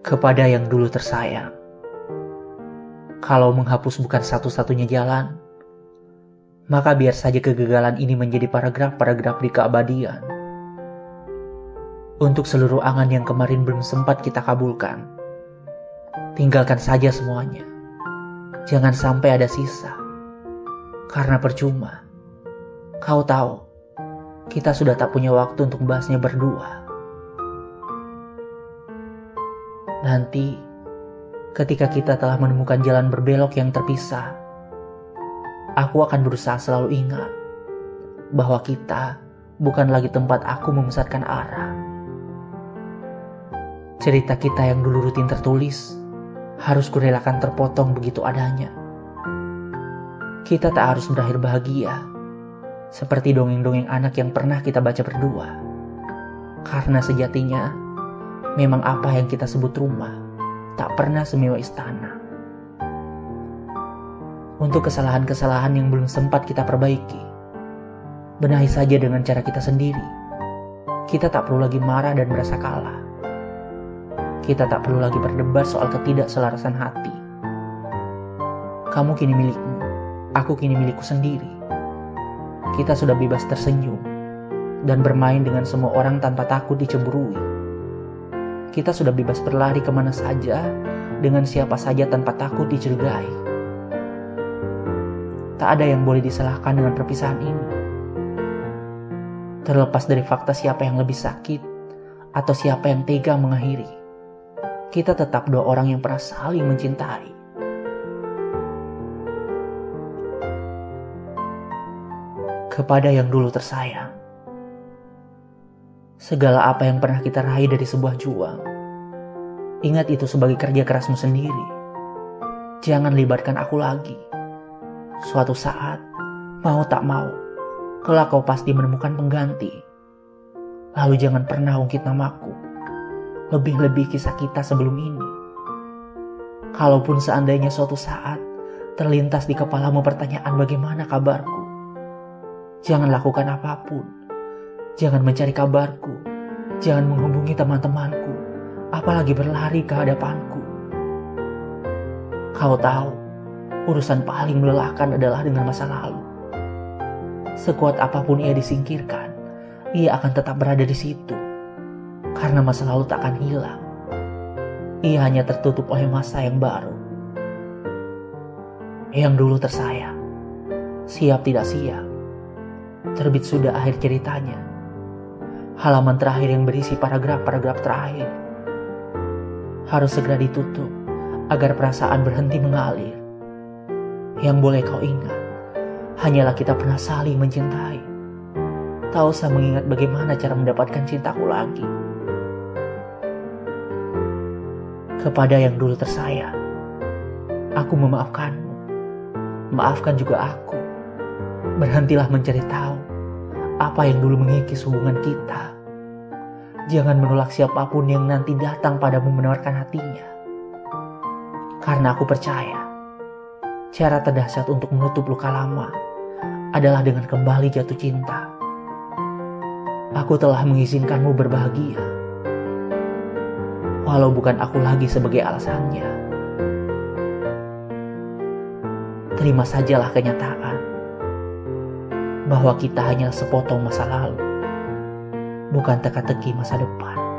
kepada yang dulu tersayang. Kalau menghapus bukan satu-satunya jalan, maka biar saja kegagalan ini menjadi paragraf-paragraf di keabadian. Untuk seluruh angan yang kemarin belum sempat kita kabulkan, tinggalkan saja semuanya. Jangan sampai ada sisa, karena percuma. Kau tahu, kita sudah tak punya waktu untuk bahasnya berdua. Nanti, ketika kita telah menemukan jalan berbelok yang terpisah, aku akan berusaha selalu ingat bahwa kita bukan lagi tempat aku memusatkan arah. Cerita kita yang dulu rutin tertulis harus kurelakan terpotong begitu adanya. Kita tak harus berakhir bahagia, seperti dongeng-dongeng anak yang pernah kita baca berdua. Karena sejatinya, Memang apa yang kita sebut rumah tak pernah semewah istana. Untuk kesalahan-kesalahan yang belum sempat kita perbaiki, benahi saja dengan cara kita sendiri. Kita tak perlu lagi marah dan merasa kalah. Kita tak perlu lagi berdebat soal ketidakselarasan hati. Kamu kini milikmu, aku kini milikku sendiri. Kita sudah bebas tersenyum dan bermain dengan semua orang tanpa takut dicemburui kita sudah bebas berlari ke mana saja, dengan siapa saja tanpa takut dicurigai. Tak ada yang boleh disalahkan dengan perpisahan ini. Terlepas dari fakta siapa yang lebih sakit, atau siapa yang tega mengakhiri, kita tetap dua orang yang pernah saling mencintai. Kepada yang dulu tersayang, segala apa yang pernah kita raih dari sebuah juang. Ingat itu sebagai kerja kerasmu sendiri. Jangan libatkan aku lagi. Suatu saat, mau tak mau, kelak kau pasti menemukan pengganti. Lalu jangan pernah ungkit namaku. Lebih-lebih kisah kita sebelum ini. Kalaupun seandainya suatu saat terlintas di kepalamu pertanyaan bagaimana kabarku, jangan lakukan apa pun Jangan mencari kabarku. Jangan menghubungi teman-temanku. Apalagi berlari ke hadapanku. Kau tahu, urusan paling melelahkan adalah dengan masa lalu. Sekuat apa pun ia disingkirkan, ia akan tetap berada di situ. Karena masa lalu tak akan hilang. Ia hanya tertutup oleh masa yang baru. Yang dulu tersayang, siap tidak siap. Terbit sudah akhir ceritanya halaman terakhir yang berisi paragraf-paragraf terakhir. Harus segera ditutup agar perasaan berhenti mengalir. Yang boleh kau ingat, hanyalah kita pernah saling mencintai. Tak usah mengingat bagaimana cara mendapatkan cintaku lagi. Kepada yang dulu tersayang, aku memaafkanmu. Maafkan juga aku. Berhentilah mencari tahu apa yang dulu mengikis hubungan kita. Jangan menolak siapa pun yang nanti datang padamu menawarkan hatinya. Karena aku percaya, cara terdahsyat untuk menutup luka lama adalah dengan kembali jatuh cinta. Aku telah mengizinkanmu berbahagia. Walau bukan aku lagi sebagai alasannya. Terima sajalah kenyataan bahwa kita hanya sepotong masa lalu, bukan teka-teki masa depan.